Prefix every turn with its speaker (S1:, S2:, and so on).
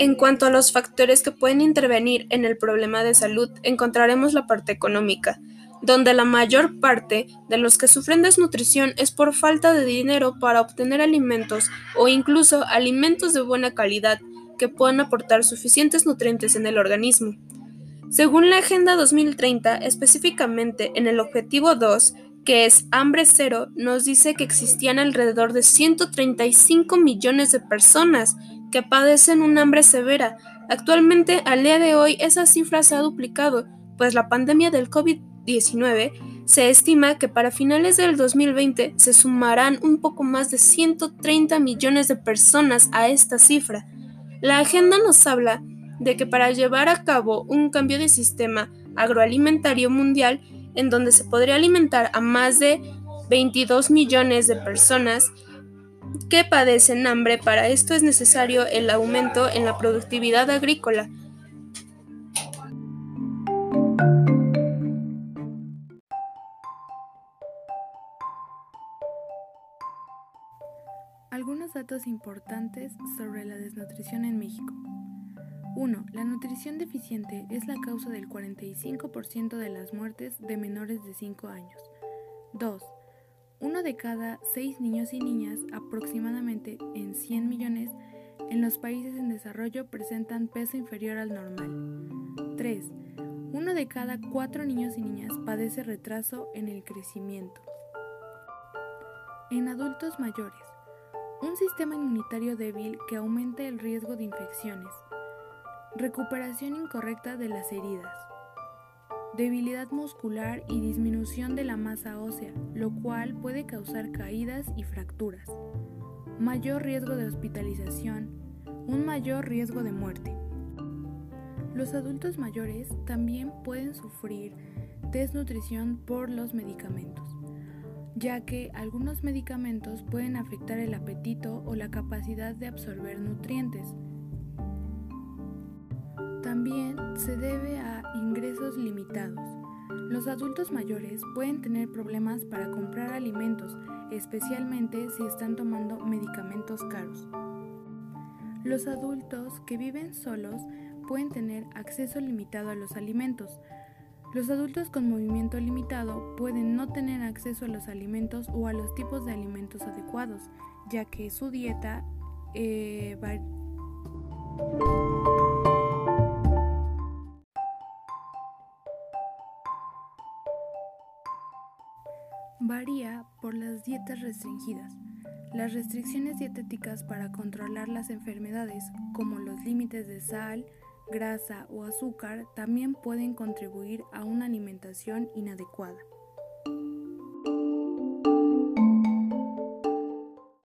S1: En cuanto a los factores que pueden intervenir en el problema de salud, encontraremos la parte económica, donde la mayor parte de los que sufren desnutrición es por falta de dinero para obtener alimentos o incluso alimentos de buena calidad que puedan aportar suficientes nutrientes en el organismo. Según la Agenda 2030, específicamente en el objetivo 2, que es hambre cero, nos dice que existían alrededor de 135 millones de personas que padecen un hambre severa. Actualmente, al día de hoy, esa cifra se ha duplicado, pues la pandemia del COVID-19 se estima que para finales del 2020 se sumarán un poco más de 130 millones de personas a esta cifra. La agenda nos habla de que para llevar a cabo un cambio de sistema agroalimentario mundial, en donde se podría alimentar a más de 22 millones de personas, que padecen hambre. Para esto es necesario el aumento en la productividad agrícola.
S2: Algunos datos importantes sobre la desnutrición en México. 1. La nutrición deficiente es la causa del 45% de las muertes de menores de 5 años. 2. Uno de cada seis niños y niñas, aproximadamente en 100 millones, en los países en desarrollo presentan peso inferior al normal. 3. Uno de cada cuatro niños y niñas padece retraso en el crecimiento. En adultos mayores, un sistema inmunitario débil que aumenta el riesgo de infecciones. Recuperación incorrecta de las heridas debilidad muscular y disminución de la masa ósea, lo cual puede causar caídas y fracturas, mayor riesgo de hospitalización, un mayor riesgo de muerte. Los adultos mayores también pueden sufrir desnutrición por los medicamentos, ya que algunos medicamentos pueden afectar el apetito o la capacidad de absorber nutrientes. También se debe a ingresos limitados. Los adultos mayores pueden tener problemas para comprar alimentos, especialmente si están tomando medicamentos caros. Los adultos que viven solos pueden tener acceso limitado a los alimentos. Los adultos con movimiento limitado pueden no tener acceso a los alimentos o a los tipos de alimentos adecuados, ya que su dieta eh, varía por las dietas restringidas. Las restricciones dietéticas para controlar las enfermedades, como los límites de sal, grasa o azúcar, también pueden contribuir a una alimentación inadecuada.